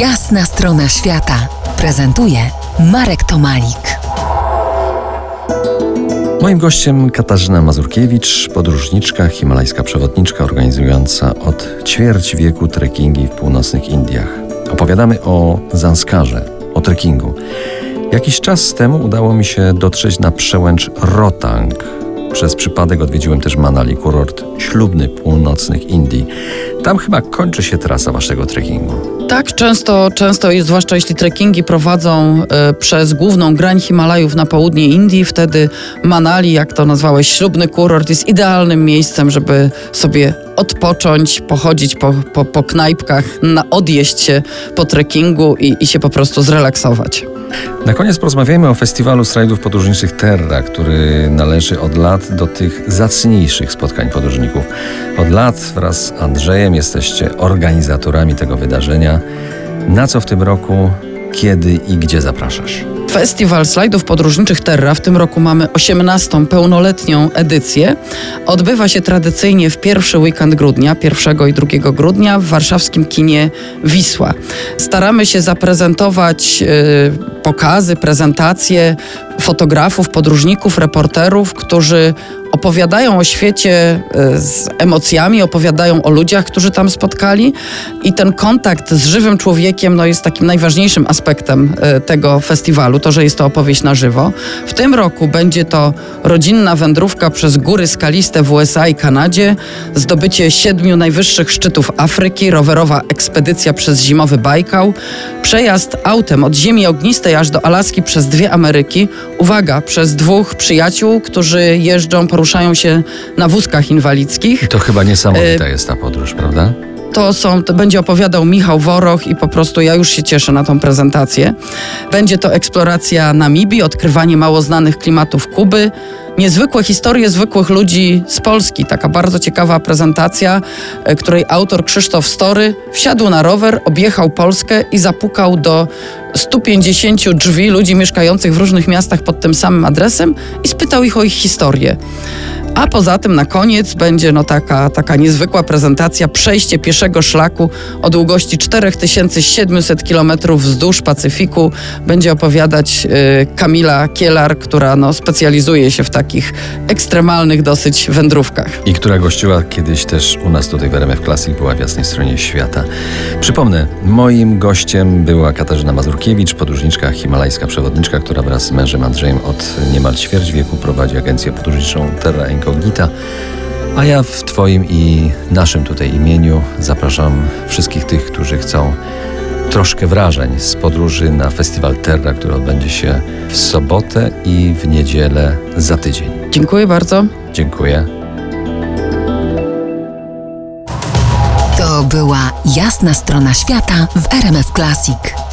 Jasna strona świata prezentuje Marek Tomalik. Moim gościem Katarzyna Mazurkiewicz, podróżniczka, himalajska przewodniczka organizująca od ćwierć wieku trekkingi w północnych Indiach. Opowiadamy o Zanskarze, o trekkingu. Jakiś czas temu udało mi się dotrzeć na przełęcz Rotang. Przez przypadek odwiedziłem też Manali, kurort ślubny północnych Indii. Tam chyba kończy się trasa waszego trekkingu. Tak, często, często jest, zwłaszcza jeśli trekkingi prowadzą e, przez główną grań Himalajów na południe Indii, wtedy Manali, jak to nazwałeś, ślubny kurort, jest idealnym miejscem, żeby sobie odpocząć, pochodzić po, po, po knajpkach, na, odjeść się po trekkingu i, i się po prostu zrelaksować. Na koniec porozmawiajmy o festiwalu slajdów podróżniczych Terra, który należy od lat do tych zacniejszych spotkań podróżników. Od lat wraz z Andrzejem jesteście organizatorami tego wydarzenia. Na co w tym roku, kiedy i gdzie zapraszasz? Festiwal slajdów podróżniczych Terra, w tym roku mamy 18. pełnoletnią edycję, odbywa się tradycyjnie w pierwszy weekend grudnia, 1 i 2 grudnia w warszawskim kinie Wisła. Staramy się zaprezentować y, pokazy, prezentacje fotografów, podróżników, reporterów, którzy opowiadają o świecie e, z emocjami, opowiadają o ludziach, którzy tam spotkali. I ten kontakt z żywym człowiekiem no, jest takim najważniejszym aspektem e, tego festiwalu, to, że jest to opowieść na żywo. W tym roku będzie to rodzinna wędrówka przez góry skaliste w USA i Kanadzie, zdobycie siedmiu najwyższych szczytów Afryki, rowerowa ekspedycja przez zimowy Bajkał, przejazd autem od ziemi ognistej aż do Alaski przez dwie Ameryki, uwaga, przez dwóch przyjaciół, którzy jeżdżą, poruszają się na wózkach inwalidzkich. I to chyba niesamowita jest ta podróż, prawda? To, są, to będzie opowiadał Michał Woroch i po prostu ja już się cieszę na tą prezentację. Będzie to eksploracja Namibii, odkrywanie mało znanych klimatów Kuby, niezwykłe historie zwykłych ludzi z Polski. Taka bardzo ciekawa prezentacja, e, której autor Krzysztof Story wsiadł na rower, objechał Polskę i zapukał do 150 drzwi ludzi mieszkających w różnych miastach pod tym samym adresem i spytał ich o ich historię. A poza tym na koniec będzie no taka, taka niezwykła prezentacja przejście pieszego szlaku o długości 4700 km wzdłuż Pacyfiku. Będzie opowiadać y, Kamila Kielar, która no, specjalizuje się w takich ekstremalnych dosyć wędrówkach. I która gościła kiedyś też u nas tutaj w RMF Classic, była w jasnej stronie świata. Przypomnę, moim gościem była Katarzyna Mazurkiewicz, podróżniczka, himalajska przewodniczka, która wraz z mężem Andrzejem od niemal ćwierć wieku prowadzi agencję podróżniczą Terra Incognita. A ja w Twoim i naszym tutaj imieniu zapraszam wszystkich tych, którzy chcą troszkę wrażeń z podróży na festiwal Terra, który odbędzie się w sobotę i w niedzielę za tydzień. Dziękuję bardzo. Dziękuję. To była jasna strona świata w RMF Classic.